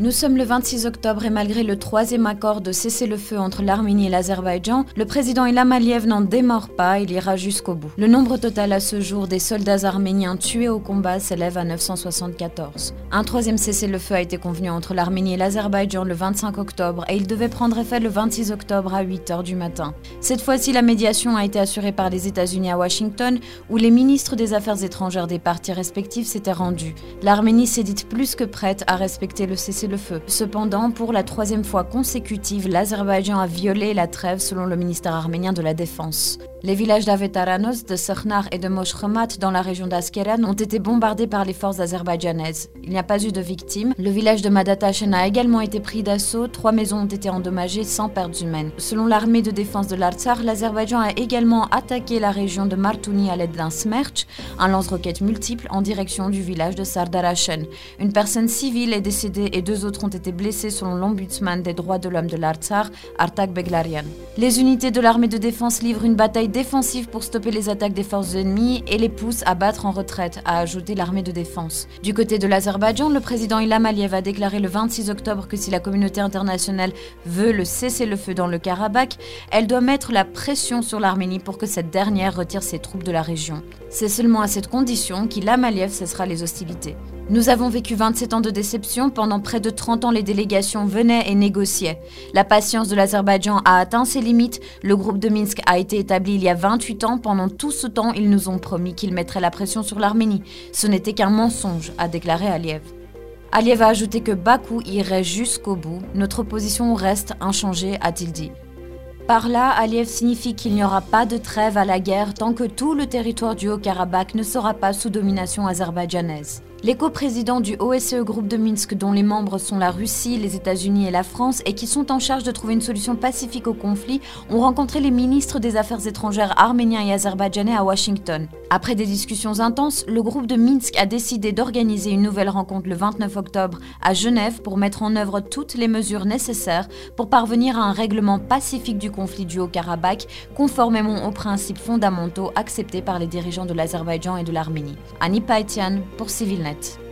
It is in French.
Nous sommes le 26 octobre et malgré le troisième accord de cessez-le-feu entre l'Arménie et l'Azerbaïdjan, le président Ilham Aliyev n'en démord pas, il ira jusqu'au bout. Le nombre total à ce jour des soldats arméniens tués au combat s'élève à 974. Un troisième cessez-le-feu a été convenu entre l'Arménie et l'Azerbaïdjan le 25 octobre et il devait prendre effet le 26 octobre à 8h du matin. Cette fois-ci, la médiation a été assurée par les États-Unis à Washington où les ministres des Affaires étrangères des partis respectifs s'étaient rendus. L'Arménie s'est dite plus que prête à respecter le cessez-le-feu le feu. Cependant, pour la troisième fois consécutive, l'Azerbaïdjan a violé la trêve selon le ministère arménien de la Défense. Les villages d'Avetaranos, de Sechnar et de Moshremat dans la région d'Askeran ont été bombardés par les forces azerbaïdjanaises. Il n'y a pas eu de victimes. Le village de Madatachen a également été pris d'assaut. Trois maisons ont été endommagées sans pertes humaines. Selon l'armée de défense de l'Artsar, l'Azerbaïdjan a également attaqué la région de Martouni à l'aide d'un smerch, un lance-roquette multiple en direction du village de Sardarachen. Une personne civile est décédée et deux autres ont été blessés selon l'ombudsman des droits de l'homme de l'Artsar, Artak Beglarian. Les unités de l'armée de défense livrent une bataille défensive pour stopper les attaques des forces ennemies et les pousse à battre en retraite, a ajouté l'armée de défense. Du côté de l'Azerbaïdjan, le président Ilham Aliyev a déclaré le 26 octobre que si la communauté internationale veut le cessez-le-feu dans le Karabakh, elle doit mettre la pression sur l'Arménie pour que cette dernière retire ses troupes de la région. C'est seulement à cette condition qu'Ilham Aliyev cessera les hostilités. Nous avons vécu 27 ans de déception. Pendant près de 30 ans, les délégations venaient et négociaient. La patience de l'Azerbaïdjan a atteint ses limites. Le groupe de Minsk a été établi il y a 28 ans. Pendant tout ce temps, ils nous ont promis qu'ils mettraient la pression sur l'Arménie. Ce n'était qu'un mensonge, a déclaré Aliyev. Aliyev a ajouté que Bakou irait jusqu'au bout. Notre position reste inchangée, a-t-il dit. Par là, Aliyev signifie qu'il n'y aura pas de trêve à la guerre tant que tout le territoire du Haut-Karabakh ne sera pas sous domination azerbaïdjanaise. Les coprésidents du OSCE groupe de Minsk, dont les membres sont la Russie, les États-Unis et la France, et qui sont en charge de trouver une solution pacifique au conflit, ont rencontré les ministres des Affaires étrangères arméniens et azerbaïdjanais à Washington. Après des discussions intenses, le groupe de Minsk a décidé d'organiser une nouvelle rencontre le 29 octobre à Genève pour mettre en œuvre toutes les mesures nécessaires pour parvenir à un règlement pacifique du conflit du Haut-Karabakh, conformément aux principes fondamentaux acceptés par les dirigeants de l'Azerbaïdjan et de l'Arménie. Annie Paetian pour planet.